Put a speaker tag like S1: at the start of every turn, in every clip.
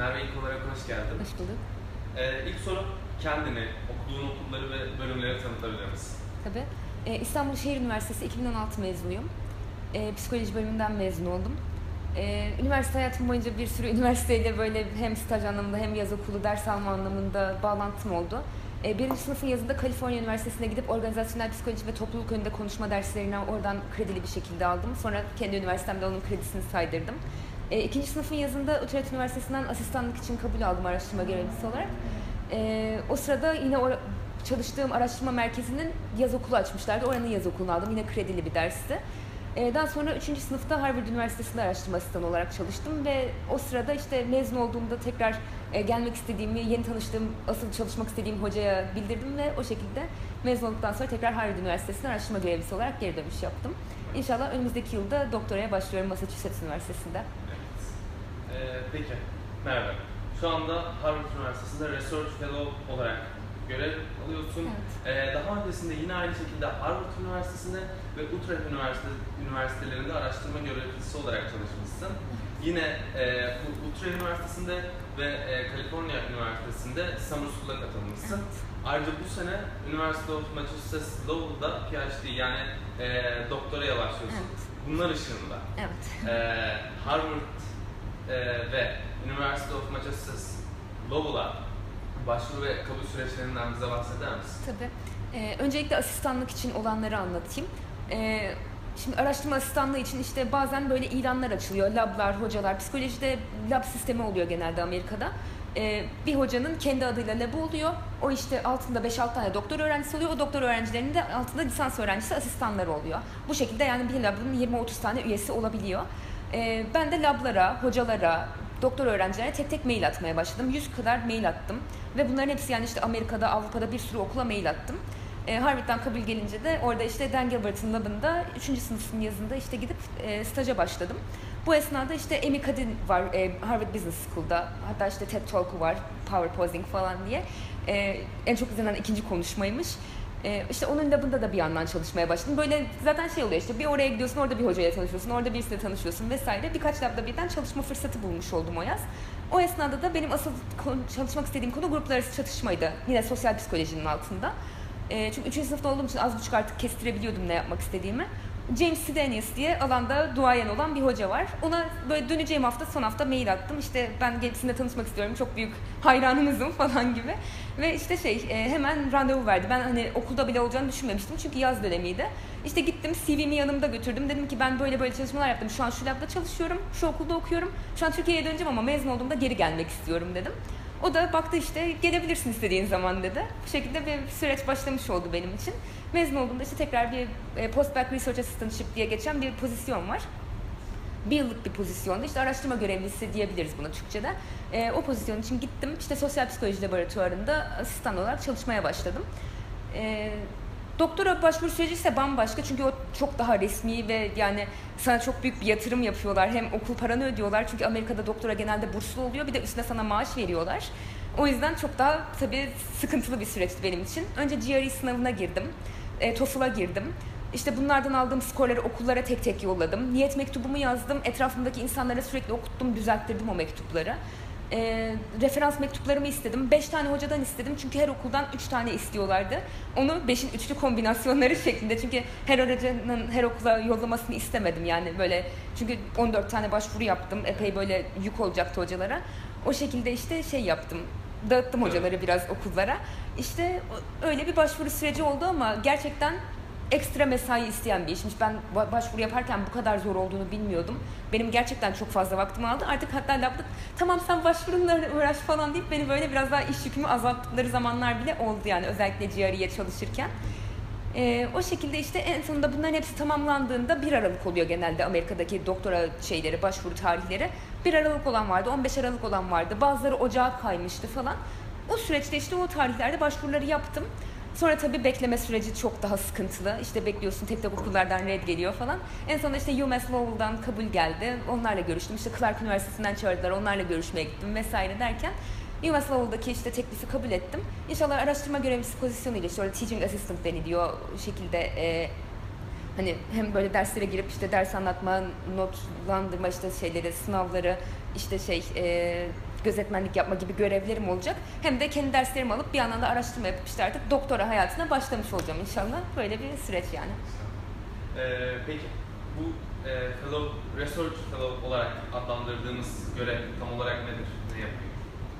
S1: Merve ilk olarak hoş geldin.
S2: Hoş bulduk.
S1: Ee, ilk soru kendini, okuduğun okulları ve bölümleri tanıtabilir misin?
S2: Tabii. Ee, İstanbul Şehir Üniversitesi 2016 mezunuyum. Ee, psikoloji bölümünden mezun oldum. Ee, üniversite hayatım boyunca bir sürü üniversiteyle böyle hem staj anlamında hem yaz okulu ders alma anlamında bağlantım oldu. Ee, birinci sınıfın yazında Kaliforniya Üniversitesi'ne gidip organizasyonel psikoloji ve topluluk önünde konuşma derslerini oradan kredili bir şekilde aldım. Sonra kendi üniversitemde onun kredisini saydırdım. Ee, ikinci sınıfın yazında Utrecht Üniversitesi'nden asistanlık için kabul aldım araştırma görevlisi olarak. Ee, o sırada yine or- çalıştığım araştırma merkezinin yaz okulu açmışlardı. Oranın yaz okulunu aldım. Yine kredili bir dersti. Ee, daha sonra 3. sınıfta Harvard Üniversitesi'nde araştırma asistanı olarak çalıştım ve o sırada işte mezun olduğumda tekrar e, gelmek istediğimi, yeni tanıştığım, asıl çalışmak istediğim hocaya bildirdim ve o şekilde mezun olduktan sonra tekrar Harvard Üniversitesi'nde araştırma görevlisi olarak geri dönüş yaptım. İnşallah önümüzdeki yılda doktoraya başlıyorum Massachusetts Üniversitesi'nde.
S1: Evet. Ee, peki, Merve. Şu anda Harvard Üniversitesi'nde Research Fellow olarak görev alıyorsun. Ee, daha öncesinde yine aynı şekilde Harvard Üniversitesi'nde ve Utrecht Üniversite, Üniversitelerinde araştırma görevlisi olarak çalışmışsın. Yine e, Utrecht Üniversitesi'nde ve e, Kaliforniya Üniversitesi'nde School'a katılmışsın. Ayrıca bu sene University of Massachusetts Lowell'da PhD yani e, doktoraya başlıyorsun.
S2: Evet.
S1: Bunlar ışığında
S2: Evet.
S1: e, Harvard e, ve University of Massachusetts Lowell'a başvuru ve kabul süreçlerinden bize bahseder misin?
S2: Tabii. Ee, öncelikle asistanlık için olanları anlatayım. Ee, şimdi araştırma asistanlığı için işte bazen böyle ilanlar açılıyor. Lablar, hocalar. Psikolojide lab sistemi oluyor genelde Amerika'da. Ee, bir hocanın kendi adıyla labı oluyor. O işte altında 5-6 tane doktor öğrencisi oluyor. O doktor öğrencilerinin de altında lisans öğrencisi asistanları oluyor. Bu şekilde yani bir labın 20-30 tane üyesi olabiliyor. Ee, ben de lablara, hocalara, doktor öğrencilere tek tek mail atmaya başladım. 100 kadar mail attım. Ve bunların hepsi yani işte Amerika'da, Avrupa'da bir sürü okula mail attım. E, Harvard'dan kabul gelince de orada işte Dan labında 3. sınıfın yazında işte gidip e, staja başladım. Bu esnada işte Amy Cuddy var e, Harvard Business School'da. Hatta işte TED Talk'u var, Power Posing falan diye. E, en çok izlenen ikinci konuşmaymış. E, işte onun labında da bir yandan çalışmaya başladım. Böyle zaten şey oluyor işte bir oraya gidiyorsun, orada bir hocayla tanışıyorsun, orada birisiyle tanışıyorsun vesaire. Birkaç labda birden çalışma fırsatı bulmuş oldum o yaz. O esnada da benim asıl konu- çalışmak istediğim konu gruplar arası çatışmaydı. Yine sosyal psikolojinin altında. E, çünkü 3. sınıfta olduğum için az buçuk artık kestirebiliyordum ne yapmak istediğimi. James Sidenius diye alanda duayen olan bir hoca var. Ona böyle döneceğim hafta son hafta mail attım. İşte ben kendisiyle tanışmak istiyorum. Çok büyük hayranınızım falan gibi. Ve işte şey e, hemen randevu verdi. Ben hani okulda bile olacağını düşünmemiştim. Çünkü yaz dönemiydi. İşte gittim CV'mi yanımda götürdüm. Dedim ki ben böyle böyle çalışmalar yaptım. Şu an şu labda çalışıyorum. Şu okulda okuyorum. Şu an Türkiye'ye döneceğim ama mezun olduğumda geri gelmek istiyorum dedim. O da baktı işte gelebilirsin istediğin zaman dedi. Bu şekilde bir süreç başlamış oldu benim için. Mezun olduğumda işte tekrar bir e, postbac research assistantship diye geçen bir pozisyon var. Bir yıllık bir pozisyonda işte araştırma görevlisi diyebiliriz buna Türkçe'de. E, o pozisyon için gittim işte sosyal psikoloji laboratuvarında asistan olarak çalışmaya başladım. E, doktora başvuru süreci ise bambaşka çünkü o çok daha resmi ve yani sana çok büyük bir yatırım yapıyorlar. Hem okul paranı ödüyorlar çünkü Amerika'da doktora genelde burslu oluyor bir de üstüne sana maaş veriyorlar. O yüzden çok daha tabii sıkıntılı bir süreçti benim için. Önce GRE sınavına girdim. E, TOEFL'a girdim. İşte bunlardan aldığım skorları okullara tek tek yolladım. Niyet mektubumu yazdım. Etrafımdaki insanlara sürekli okuttum, düzelttirdim o mektupları. E, referans mektuplarımı istedim. Beş tane hocadan istedim çünkü her okuldan üç tane istiyorlardı. Onu beşin üçlü kombinasyonları şeklinde çünkü her hocanın her okula yollamasını istemedim yani böyle çünkü 14 tane başvuru yaptım. Epey böyle yük olacaktı hocalara. O şekilde işte şey yaptım. Dağıttım hocaları biraz okullara. İşte öyle bir başvuru süreci oldu ama gerçekten ekstra mesai isteyen bir işmiş. Ben ba- başvuru yaparken bu kadar zor olduğunu bilmiyordum. Benim gerçekten çok fazla vaktimi aldı. Artık hatta labda tamam sen başvurunla uğraş falan deyip beni böyle biraz daha iş yükümü azalttıkları zamanlar bile oldu yani özellikle GRE'ye çalışırken. Ee, o şekilde işte en sonunda bunların hepsi tamamlandığında 1 Aralık oluyor genelde Amerika'daki doktora şeyleri, başvuru tarihleri. 1 Aralık olan vardı, 15 Aralık olan vardı. Bazıları ocağa kaymıştı falan. O süreçte işte o tarihlerde başvuruları yaptım. Sonra tabii bekleme süreci çok daha sıkıntılı. İşte bekliyorsun tek tek okullardan red geliyor falan. En sonunda işte UMass Lowell'dan kabul geldi. Onlarla görüştüm. İşte Clark Üniversitesi'nden çağırdılar. Onlarla görüşmeye gittim vesaire derken UMass Lowell'daki işte teklifi kabul ettim. İnşallah araştırma görevlisi pozisyonuyla işte orada teaching assistant deniliyor şekilde e, hani hem böyle derslere girip işte ders anlatma, notlandırma işte şeyleri, sınavları, işte şey e, gözetmenlik yapma gibi görevlerim olacak. Hem de kendi derslerimi alıp bir yandan da araştırma yapıp işte artık doktora hayatına başlamış olacağım inşallah. Böyle bir süreç yani.
S1: Ee, peki bu e, fellow, research fellow olarak adlandırdığımız görev tam olarak nedir? Ne yapıyor?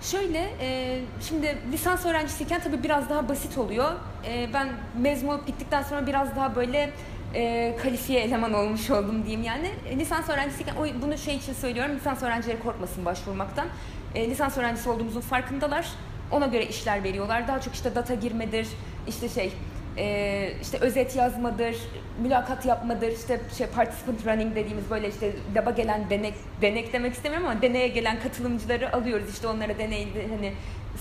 S2: Şöyle, e, şimdi lisans öğrencisiyken tabii biraz daha basit oluyor. E, ben mezun olup gittikten sonra biraz daha böyle e, kalifiye eleman olmuş oldum diyeyim yani. E, lisans öğrencisiyken, o, bunu şey için söylüyorum, lisans öğrencileri korkmasın başvurmaktan. E, lisans öğrencisi olduğumuzun farkındalar. Ona göre işler veriyorlar. Daha çok işte data girmedir, işte şey, e, işte özet yazmadır, mülakat yapmadır, işte şey participant running dediğimiz böyle işte laba gelen denek, denek demek istemiyorum ama deneye gelen katılımcıları alıyoruz. işte onlara deneyde hani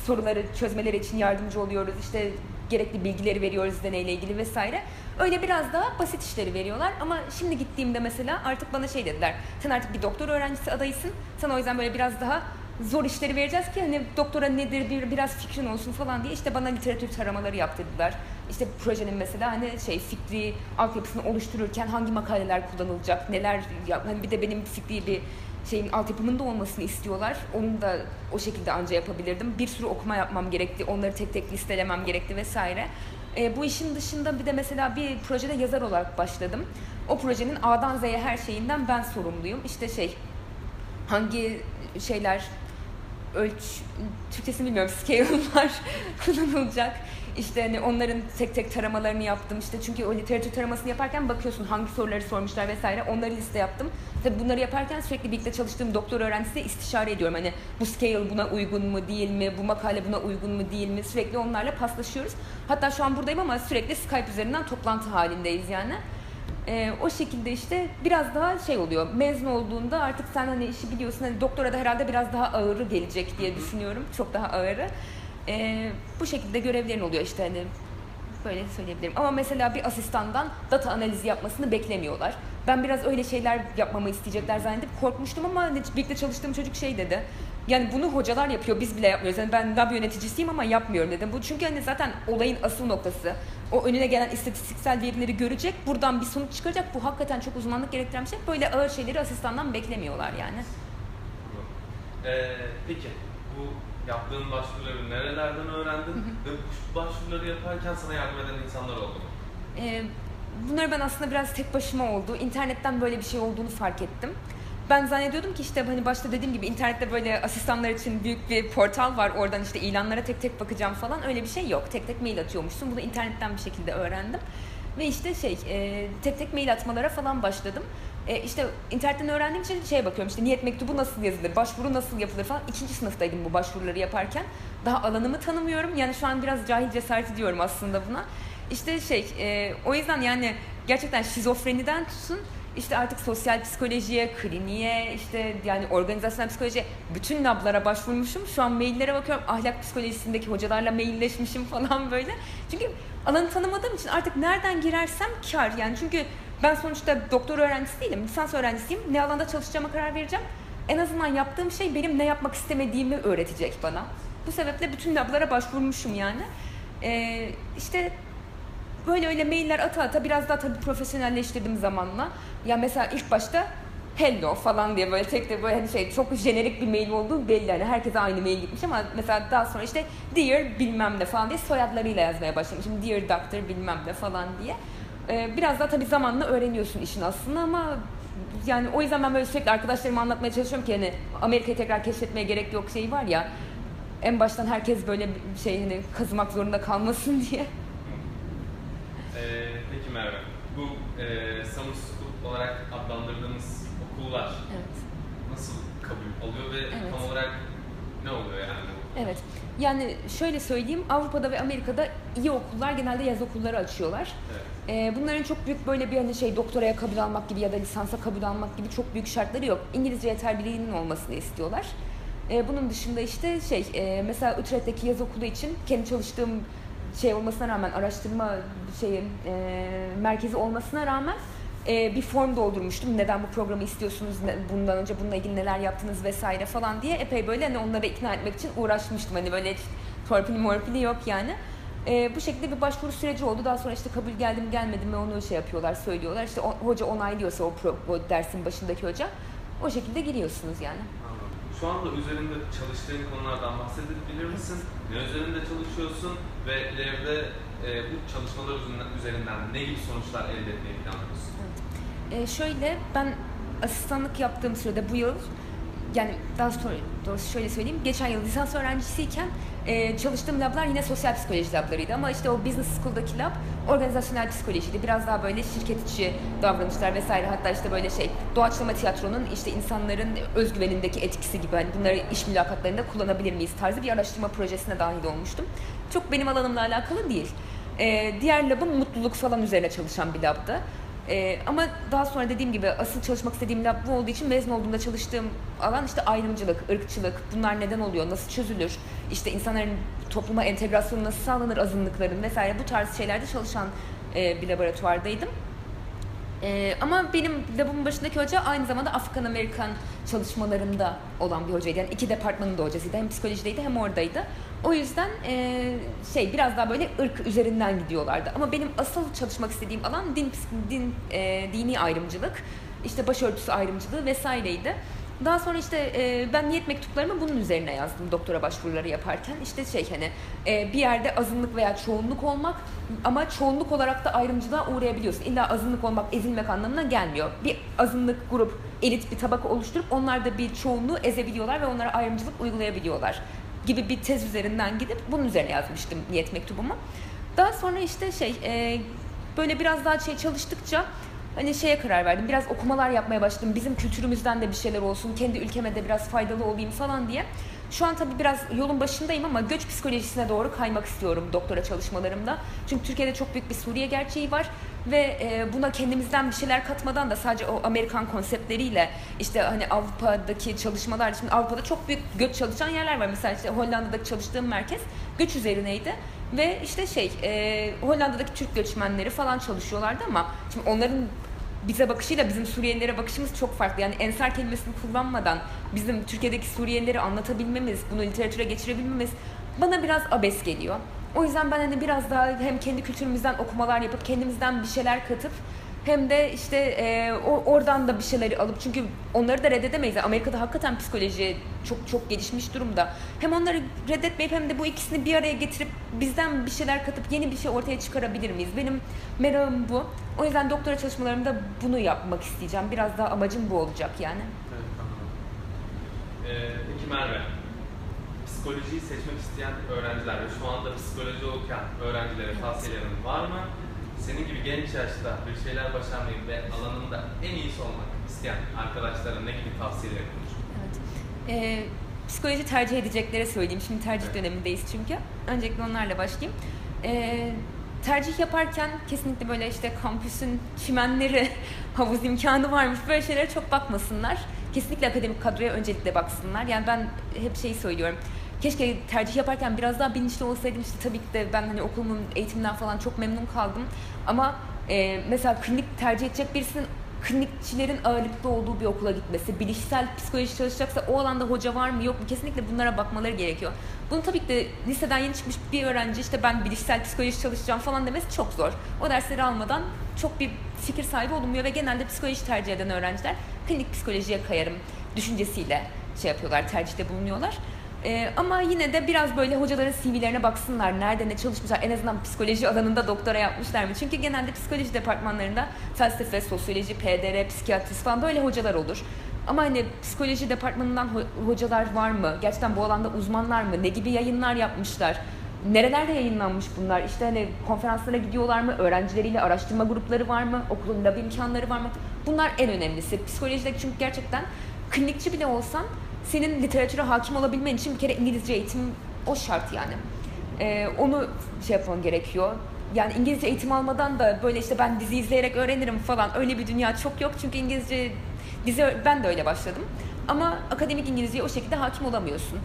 S2: soruları çözmeleri için yardımcı oluyoruz. işte gerekli bilgileri veriyoruz deneyle ilgili vesaire. Öyle biraz daha basit işleri veriyorlar ama şimdi gittiğimde mesela artık bana şey dediler. Sen artık bir doktor öğrencisi adayısın. Sana o yüzden böyle biraz daha zor işleri vereceğiz ki hani doktora nedir bir biraz fikrin olsun falan diye işte bana literatür taramaları yaptırdılar. İşte projenin mesela hani şey fikri altyapısını oluştururken hangi makaleler kullanılacak, neler hani bir de benim fikri bir şeyin altyapımın da olmasını istiyorlar. Onu da o şekilde anca yapabilirdim. Bir sürü okuma yapmam gerekti. Onları tek tek listelemem gerekti vesaire. E, bu işin dışında bir de mesela bir projede yazar olarak başladım. O projenin A'dan Z'ye her şeyinden ben sorumluyum. İşte şey hangi şeyler ölç Türkçesini bilmiyorum scale'lar kullanılacak. İşte hani onların tek tek taramalarını yaptım. İşte çünkü o literatür taramasını yaparken bakıyorsun hangi soruları sormuşlar vesaire. Onları liste yaptım. Tabii bunları yaparken sürekli birlikte çalıştığım doktor öğrencisiyle istişare ediyorum. Hani bu scale buna uygun mu değil mi? Bu makale buna uygun mu değil mi? Sürekli onlarla paslaşıyoruz. Hatta şu an buradayım ama sürekli Skype üzerinden toplantı halindeyiz yani. Ee, o şekilde işte biraz daha şey oluyor. Mezun olduğunda artık sen hani işi biliyorsun. Hani doktora da herhalde biraz daha ağırı gelecek diye düşünüyorum. Çok daha ağırı. Ee, bu şekilde görevlerin oluyor işte hani böyle söyleyebilirim. Ama mesela bir asistandan data analizi yapmasını beklemiyorlar. Ben biraz öyle şeyler yapmamı isteyecekler zannedip korkmuştum ama hani birlikte çalıştığım çocuk şey dedi. Yani bunu hocalar yapıyor, biz bile yapmıyoruz. Yani ben lab yöneticisiyim ama yapmıyorum dedim. Bu çünkü hani zaten olayın asıl noktası. O önüne gelen istatistiksel verileri görecek, buradan bir sonuç çıkacak. Bu hakikaten çok uzmanlık gerektiren bir şey. Böyle ağır şeyleri asistandan beklemiyorlar yani.
S1: Ee, peki bu yaptığın başvuruları nerelerden öğrendin ve bu başvuruları yaparken sana yardım eden insanlar oldu mu?
S2: Ee, bunları ben aslında biraz tek başıma oldu. İnternetten böyle bir şey olduğunu fark ettim. Ben zannediyordum ki işte hani başta dediğim gibi internette böyle asistanlar için büyük bir portal var. Oradan işte ilanlara tek tek bakacağım falan. Öyle bir şey yok. Tek tek mail atıyormuşsun. Bunu internetten bir şekilde öğrendim. Ve işte şey e, tek tek mail atmalara falan başladım. E, işte internetten öğrendiğim için şeye bakıyorum işte niyet mektubu nasıl yazılır, başvuru nasıl yapılır falan. İkinci sınıftaydım bu başvuruları yaparken. Daha alanımı tanımıyorum. Yani şu an biraz cahil cesaret ediyorum aslında buna. İşte şey e, o yüzden yani gerçekten şizofreniden tutun işte artık sosyal psikolojiye, kliniğe, işte yani organizasyonel psikolojiye bütün lablara başvurmuşum. Şu an maillere bakıyorum ahlak psikolojisindeki hocalarla mailleşmişim falan böyle. Çünkü alanı tanımadığım için artık nereden girersem kar. Yani çünkü ben sonuçta doktor öğrencisi değilim, lisans öğrencisiyim. Ne alanda çalışacağıma karar vereceğim. En azından yaptığım şey benim ne yapmak istemediğimi öğretecek bana. Bu sebeple bütün lablara başvurmuşum yani. Ee, işte böyle öyle mailler ata ata biraz daha tabii profesyonelleştirdim zamanla. Ya mesela ilk başta hello falan diye böyle tek de böyle hani şey çok jenerik bir mail olduğu belli. Hani herkese aynı mail gitmiş ama mesela daha sonra işte dear bilmem ne falan diye soyadlarıyla yazmaya başlamışım. Dear doctor bilmem ne falan diye. Ee, biraz daha tabii zamanla öğreniyorsun işin aslında ama yani o yüzden ben böyle sürekli arkadaşlarıma anlatmaya çalışıyorum ki hani Amerika'yı tekrar keşfetmeye gerek yok şeyi var ya en baştan herkes böyle şey hani kazımak zorunda kalmasın diye.
S1: Merve, bu e, Summer School olarak adlandırdığımız okullar
S2: Evet.
S1: nasıl kabul oluyor ve
S2: Evet.
S1: tam olarak ne oluyor yani?
S2: Evet. Yani şöyle söyleyeyim Avrupa'da ve Amerika'da iyi okullar genelde yaz okulları açıyorlar.
S1: Evet.
S2: Ee, bunların çok büyük böyle bir hani şey doktoraya kabul almak gibi ya da lisansa kabul almak gibi çok büyük şartları yok. İngilizce yeter bilginin olmasını istiyorlar. Ee, bunun dışında işte şey e, mesela Utrecht'teki yaz okulu için kendi çalıştığım şey olmasına rağmen araştırma şeyi e, merkezi olmasına rağmen e, bir form doldurmuştum. Neden bu programı istiyorsunuz? bundan önce bununla ilgili neler yaptınız vesaire falan diye epey böyle hani onları ikna etmek için uğraşmıştım. Hani böyle torpili morpili yok yani. E, bu şekilde bir başvuru süreci oldu. Daha sonra işte kabul geldi mi gelmedi mi onu şey yapıyorlar, söylüyorlar. İşte o- hoca onaylıyorsa o, pro, o dersin başındaki hoca o şekilde giriyorsunuz yani.
S1: Şu anda üzerinde çalıştığın konulardan bahsedebilir misin? Ne üzerinde çalışıyorsun ve ileride e, bu çalışmalar üzerinden ne gibi sonuçlar elde etmeyi planlıyorsun?
S2: Evet. E, şöyle ben asistanlık yaptığım sürede bu yıl yani daha sonra doğrusu şöyle söyleyeyim. Geçen yıl lisans öğrencisiyken e, çalıştığım lablar yine sosyal psikoloji lablarıydı ama işte o business school'daki lab organizasyonel psikolojiydi. Biraz daha böyle şirket içi davranışlar vesaire hatta işte böyle şey doğaçlama tiyatronun işte insanların özgüvenindeki etkisi gibi hani bunları iş mülakatlarında kullanabilir miyiz tarzı bir araştırma projesine dahil olmuştum. Çok benim alanımla alakalı değil. E, diğer labım mutluluk falan üzerine çalışan bir labdı. Ee, ama daha sonra dediğim gibi asıl çalışmak istediğim lab bu olduğu için mezun olduğumda çalıştığım alan işte ayrımcılık, ırkçılık, bunlar neden oluyor, nasıl çözülür, işte insanların topluma entegrasyonu nasıl sağlanır azınlıkların vesaire bu tarz şeylerde çalışan e, bir laboratuvardaydım. Ee, ama benim labımın başındaki hoca aynı zamanda Afrikan Amerikan çalışmalarında olan bir hocaydı. Yani iki departmanın da hocasıydı. Hem psikolojideydi hem oradaydı. O yüzden e, şey biraz daha böyle ırk üzerinden gidiyorlardı. Ama benim asıl çalışmak istediğim alan din, din e, dini ayrımcılık, işte başörtüsü ayrımcılığı vesaireydi. Daha sonra işte e, ben niyet mektuplarımı bunun üzerine yazdım doktora başvuruları yaparken. İşte şey hani e, bir yerde azınlık veya çoğunluk olmak ama çoğunluk olarak da ayrımcılığa uğrayabiliyorsun. İlla azınlık olmak ezilmek anlamına gelmiyor. Bir azınlık grup, elit bir tabaka oluşturup onlar da bir çoğunluğu ezebiliyorlar ve onlara ayrımcılık uygulayabiliyorlar gibi bir tez üzerinden gidip bunun üzerine yazmıştım niyet mektubumu. Daha sonra işte şey e, böyle biraz daha şey çalıştıkça hani şeye karar verdim. Biraz okumalar yapmaya başladım. Bizim kültürümüzden de bir şeyler olsun. Kendi ülkeme de biraz faydalı olayım falan diye. Şu an tabii biraz yolun başındayım ama göç psikolojisine doğru kaymak istiyorum doktora çalışmalarımda. Çünkü Türkiye'de çok büyük bir Suriye gerçeği var ve e, buna kendimizden bir şeyler katmadan da sadece o Amerikan konseptleriyle işte hani Avrupa'daki çalışmalar şimdi Avrupa'da çok büyük göç çalışan yerler var. Mesela işte Hollanda'daki çalıştığım merkez göç üzerineydi ve işte şey e, Hollanda'daki Türk göçmenleri falan çalışıyorlardı ama şimdi onların bize bakışıyla bizim Suriyelilere bakışımız çok farklı. Yani ensar kelimesini kullanmadan bizim Türkiye'deki Suriyelileri anlatabilmemiz, bunu literatüre geçirebilmemiz bana biraz abes geliyor. O yüzden ben hani biraz daha hem kendi kültürümüzden okumalar yapıp kendimizden bir şeyler katıp hem de işte e, oradan da bir şeyleri alıp çünkü onları da reddedemeyiz. Amerika'da hakikaten psikoloji çok çok gelişmiş durumda. Hem onları reddetmeyip hem de bu ikisini bir araya getirip bizden bir şeyler katıp yeni bir şey ortaya çıkarabilir miyiz? Benim merakım bu. O yüzden doktora çalışmalarımda bunu yapmak isteyeceğim. Biraz daha amacım bu olacak yani.
S1: Ee, peki Merve, psikolojiyi seçmek isteyen öğrenciler ve şu anda psikoloji okuyan öğrencilere tavsiyelerin var mı? Senin gibi genç yaşta bir şeyler başarmayı ve alanında en iyisi olmak isteyen arkadaşlara ne gibi tavsiyeler olur?
S2: Evet. Ee, psikoloji tercih edecekleri söyleyeyim. Şimdi tercih evet. dönemindeyiz çünkü. Öncelikle onlarla başlayayım. Ee, tercih yaparken kesinlikle böyle işte kampüsün çimenleri, havuz imkanı varmış böyle şeylere çok bakmasınlar. Kesinlikle akademik kadroya öncelikle baksınlar. Yani ben hep şeyi söylüyorum keşke tercih yaparken biraz daha bilinçli olsaydım işte tabii ki de ben hani okulumun eğitiminden falan çok memnun kaldım ama e, mesela klinik tercih edecek birisinin klinikçilerin ağırlıklı olduğu bir okula gitmesi, bilişsel psikoloji çalışacaksa o alanda hoca var mı yok mu kesinlikle bunlara bakmaları gerekiyor. Bunu tabii ki de liseden yeni çıkmış bir öğrenci işte ben bilişsel psikoloji çalışacağım falan demesi çok zor. O dersleri almadan çok bir fikir sahibi olunmuyor ve genelde psikoloji tercih eden öğrenciler klinik psikolojiye kayarım düşüncesiyle şey yapıyorlar, tercihte bulunuyorlar. Ee, ama yine de biraz böyle hocaların CV'lerine baksınlar. Nerede ne çalışmışlar. En azından psikoloji alanında doktora yapmışlar mı? Çünkü genelde psikoloji departmanlarında felsefe, sosyoloji, PDR, psikiyatrist falan böyle hocalar olur. Ama hani psikoloji departmanından ho- hocalar var mı? Gerçekten bu alanda uzmanlar mı? Ne gibi yayınlar yapmışlar? Nerelerde yayınlanmış bunlar? İşte hani konferanslara gidiyorlar mı? Öğrencileriyle araştırma grupları var mı? Okulun lab imkanları var mı? Bunlar en önemlisi. Psikolojide çünkü gerçekten klinikçi bile olsan senin literatüre hakim olabilmen için bir kere İngilizce eğitim o şart yani. Ee, onu şey yapman gerekiyor. Yani İngilizce eğitim almadan da böyle işte ben dizi izleyerek öğrenirim falan öyle bir dünya çok yok. Çünkü İngilizce dizi ben de öyle başladım. Ama akademik İngilizceye o şekilde hakim olamıyorsun.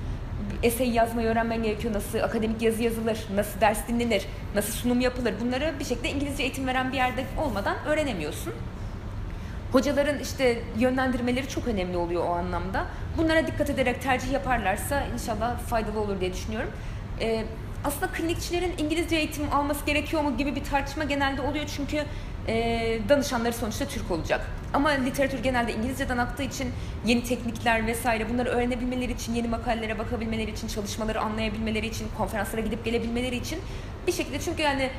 S2: Essay yazmayı öğrenmen gerekiyor. Nasıl akademik yazı yazılır, nasıl ders dinlenir, nasıl sunum yapılır. Bunları bir şekilde İngilizce eğitim veren bir yerde olmadan öğrenemiyorsun. Hocaların işte yönlendirmeleri çok önemli oluyor o anlamda. Bunlara dikkat ederek tercih yaparlarsa inşallah faydalı olur diye düşünüyorum. Ee, aslında klinikçilerin İngilizce eğitim alması gerekiyor mu gibi bir tartışma genelde oluyor çünkü e, danışanları sonuçta Türk olacak. Ama literatür genelde İngilizceden aktığı için yeni teknikler vesaire bunları öğrenebilmeleri için, yeni makalelere bakabilmeleri için, çalışmaları anlayabilmeleri için, konferanslara gidip gelebilmeleri için bir şekilde çünkü yani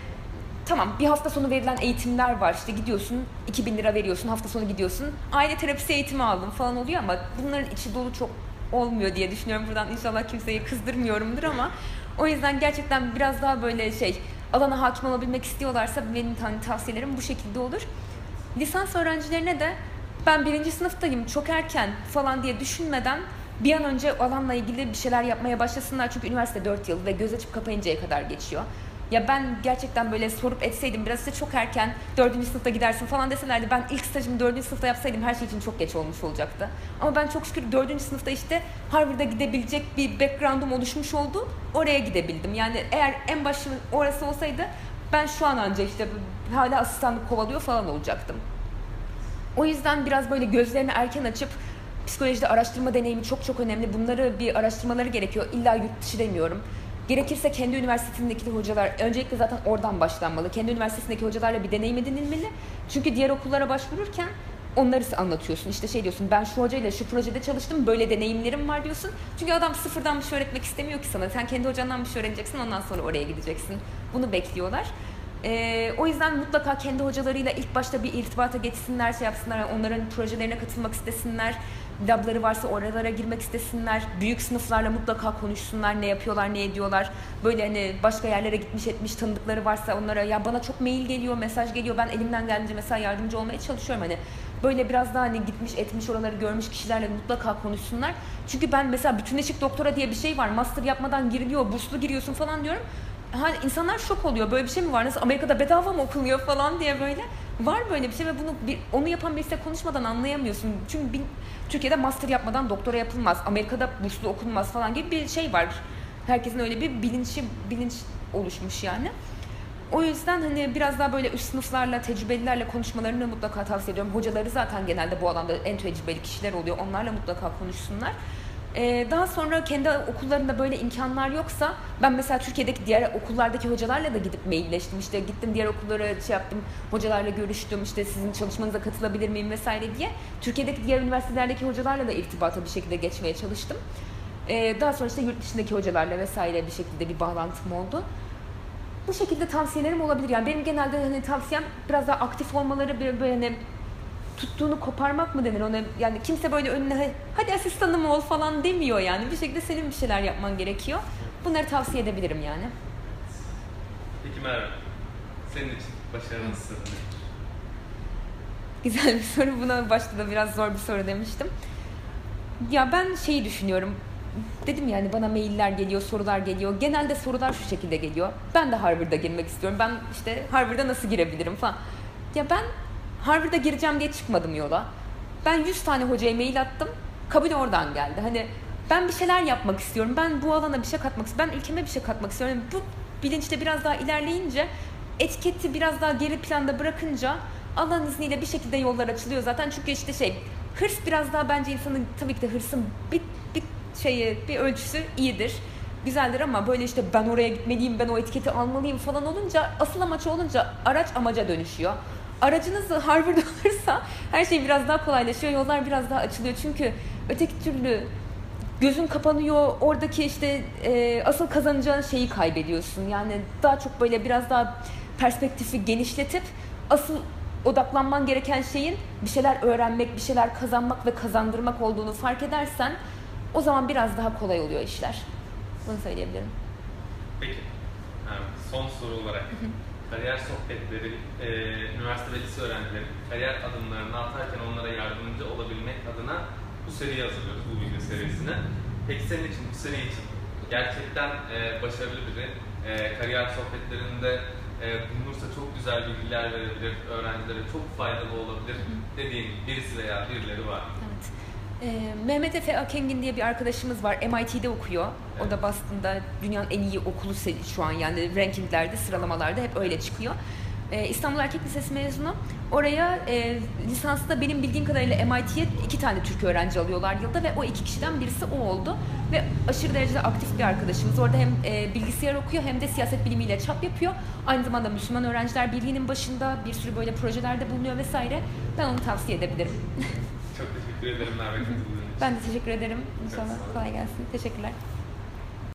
S2: tamam bir hafta sonu verilen eğitimler var işte gidiyorsun 2000 lira veriyorsun hafta sonu gidiyorsun aile terapisi eğitimi aldım falan oluyor ama bunların içi dolu çok olmuyor diye düşünüyorum buradan inşallah kimseyi kızdırmıyorumdur ama o yüzden gerçekten biraz daha böyle şey alana hakim olabilmek istiyorlarsa benim hani tavsiyelerim bu şekilde olur. Lisans öğrencilerine de ben birinci sınıftayım çok erken falan diye düşünmeden bir an önce alanla ilgili bir şeyler yapmaya başlasınlar. Çünkü üniversite 4 yıl ve göz açıp kapayıncaya kadar geçiyor. Ya ben gerçekten böyle sorup etseydim biraz işte çok erken dördüncü sınıfta gidersin falan deselerdi ben ilk stajımı dördüncü sınıfta yapsaydım her şey için çok geç olmuş olacaktı. Ama ben çok şükür dördüncü sınıfta işte Harvard'a gidebilecek bir background'um oluşmuş oldu. Oraya gidebildim. Yani eğer en başım orası olsaydı ben şu an anca işte hala asistanlık kovalıyor falan olacaktım. O yüzden biraz böyle gözlerini erken açıp psikolojide araştırma deneyimi çok çok önemli. Bunları bir araştırmaları gerekiyor. İlla yurt dışı demiyorum. Gerekirse kendi üniversitesindeki hocalar, öncelikle zaten oradan başlanmalı. Kendi üniversitesindeki hocalarla bir deneyim edinilmeli. Çünkü diğer okullara başvururken onları anlatıyorsun. İşte şey diyorsun ben şu hocayla şu projede çalıştım böyle deneyimlerim var diyorsun. Çünkü adam sıfırdan bir şey öğretmek istemiyor ki sana. Sen kendi hocandan bir şey öğreneceksin ondan sonra oraya gideceksin. Bunu bekliyorlar. Ee, o yüzden mutlaka kendi hocalarıyla ilk başta bir irtibata geçsinler, şey yapsınlar, onların projelerine katılmak istesinler labları varsa oralara girmek istesinler. Büyük sınıflarla mutlaka konuşsunlar. Ne yapıyorlar, ne ediyorlar. Böyle hani başka yerlere gitmiş etmiş tanıdıkları varsa onlara ya bana çok mail geliyor, mesaj geliyor. Ben elimden geldiğince mesela yardımcı olmaya çalışıyorum. Hani böyle biraz daha hani gitmiş etmiş oraları görmüş kişilerle mutlaka konuşsunlar. Çünkü ben mesela bütünleşik doktora diye bir şey var. Master yapmadan giriliyor, burslu giriyorsun falan diyorum. Hani insanlar şok oluyor. Böyle bir şey mi var? Nasıl Amerika'da bedava mı okunuyor falan diye böyle. Var böyle bir şey ve bunu bir, onu yapan birisiyle konuşmadan anlayamıyorsun. Çünkü bir, Türkiye'de master yapmadan doktora yapılmaz. Amerika'da burslu okunmaz falan gibi bir şey var. Herkesin öyle bir bilinci bilinç oluşmuş yani. O yüzden hani biraz daha böyle üst sınıflarla, tecrübelilerle konuşmalarını mutlaka tavsiye ediyorum. Hocaları zaten genelde bu alanda en tecrübeli kişiler oluyor. Onlarla mutlaka konuşsunlar. Ee, daha sonra kendi okullarında böyle imkanlar yoksa ben mesela Türkiye'deki diğer okullardaki hocalarla da gidip mailleştim. İşte gittim diğer okullara şey yaptım, hocalarla görüştüm. İşte sizin çalışmanıza katılabilir miyim vesaire diye. Türkiye'deki diğer üniversitelerdeki hocalarla da irtibata bir şekilde geçmeye çalıştım. Ee, daha sonra işte yurt dışındaki hocalarla vesaire bir şekilde bir bağlantım oldu. Bu şekilde tavsiyelerim olabilir. Yani benim genelde hani tavsiyem biraz daha aktif olmaları, böyle, hani tuttuğunu koparmak mı denir ona? Yani kimse böyle önüne hadi asistanım ol falan demiyor yani. Bir şekilde senin bir şeyler yapman gerekiyor. Bunları tavsiye edebilirim yani.
S1: Peki Merve, senin için başarının sırrı
S2: Güzel bir soru. Buna başta da biraz zor bir soru demiştim. Ya ben şeyi düşünüyorum. Dedim yani bana mailler geliyor, sorular geliyor. Genelde sorular şu şekilde geliyor. Ben de Harvard'a girmek istiyorum. Ben işte Harvard'a nasıl girebilirim falan. Ya ben Harvard'a gireceğim diye çıkmadım yola. Ben 100 tane hocaya mail attım. Kabul oradan geldi. Hani ben bir şeyler yapmak istiyorum. Ben bu alana bir şey katmak istiyorum. Ben ülkeme bir şey katmak istiyorum. Yani bu bilinçte biraz daha ilerleyince etiketi biraz daha geri planda bırakınca Allah'ın izniyle bir şekilde yollar açılıyor zaten. Çünkü işte şey hırs biraz daha bence insanın tabii ki de hırsın bir, bir şeyi bir ölçüsü iyidir güzeldir ama böyle işte ben oraya gitmeliyim, ben o etiketi almalıyım falan olunca asıl amaç olunca araç amaca dönüşüyor aracınız Harvard olursa her şey biraz daha kolaylaşıyor, yollar biraz daha açılıyor. Çünkü öteki türlü gözün kapanıyor, oradaki işte e, asıl kazanacağın şeyi kaybediyorsun. Yani daha çok böyle biraz daha perspektifi genişletip asıl odaklanman gereken şeyin bir şeyler öğrenmek, bir şeyler kazanmak ve kazandırmak olduğunu fark edersen o zaman biraz daha kolay oluyor işler. Bunu söyleyebilirim.
S1: Peki. Yani son soru olarak kariyer sohbetleri, e, üniversite ve lise öğrencileri kariyer adımlarını atarken onlara yardımcı olabilmek adına bu seriyi hazırlıyoruz, bu video serisini. Peki senin için, bu seri için gerçekten e, başarılı biri, e, kariyer sohbetlerinde e, bulunursa çok güzel bilgiler verebilir, öğrencilere çok faydalı olabilir dediğin birisi veya birileri var.
S2: Evet. Ee, Mehmet Efe Akengin diye bir arkadaşımız var. MIT'de okuyor. O da Boston'da dünyanın en iyi okulu şu an yani rankinglerde, sıralamalarda hep öyle çıkıyor. E, İstanbul Erkek Lisesi mezunu. Oraya e, lisansta benim bildiğim kadarıyla MIT'ye iki tane Türk öğrenci alıyorlar yılda ve o iki kişiden birisi o oldu. Ve aşırı derecede aktif bir arkadaşımız. Orada hem e, bilgisayar okuyor hem de siyaset bilimiyle çap yapıyor. Aynı zamanda Müslüman Öğrenciler Birliği'nin başında bir sürü böyle projelerde bulunuyor vesaire. Ben onu tavsiye edebilirim.
S1: Teşekkür ederim Merve katıldığın için.
S2: ben de teşekkür ederim. İnşallah kolay gelsin. Teşekkürler.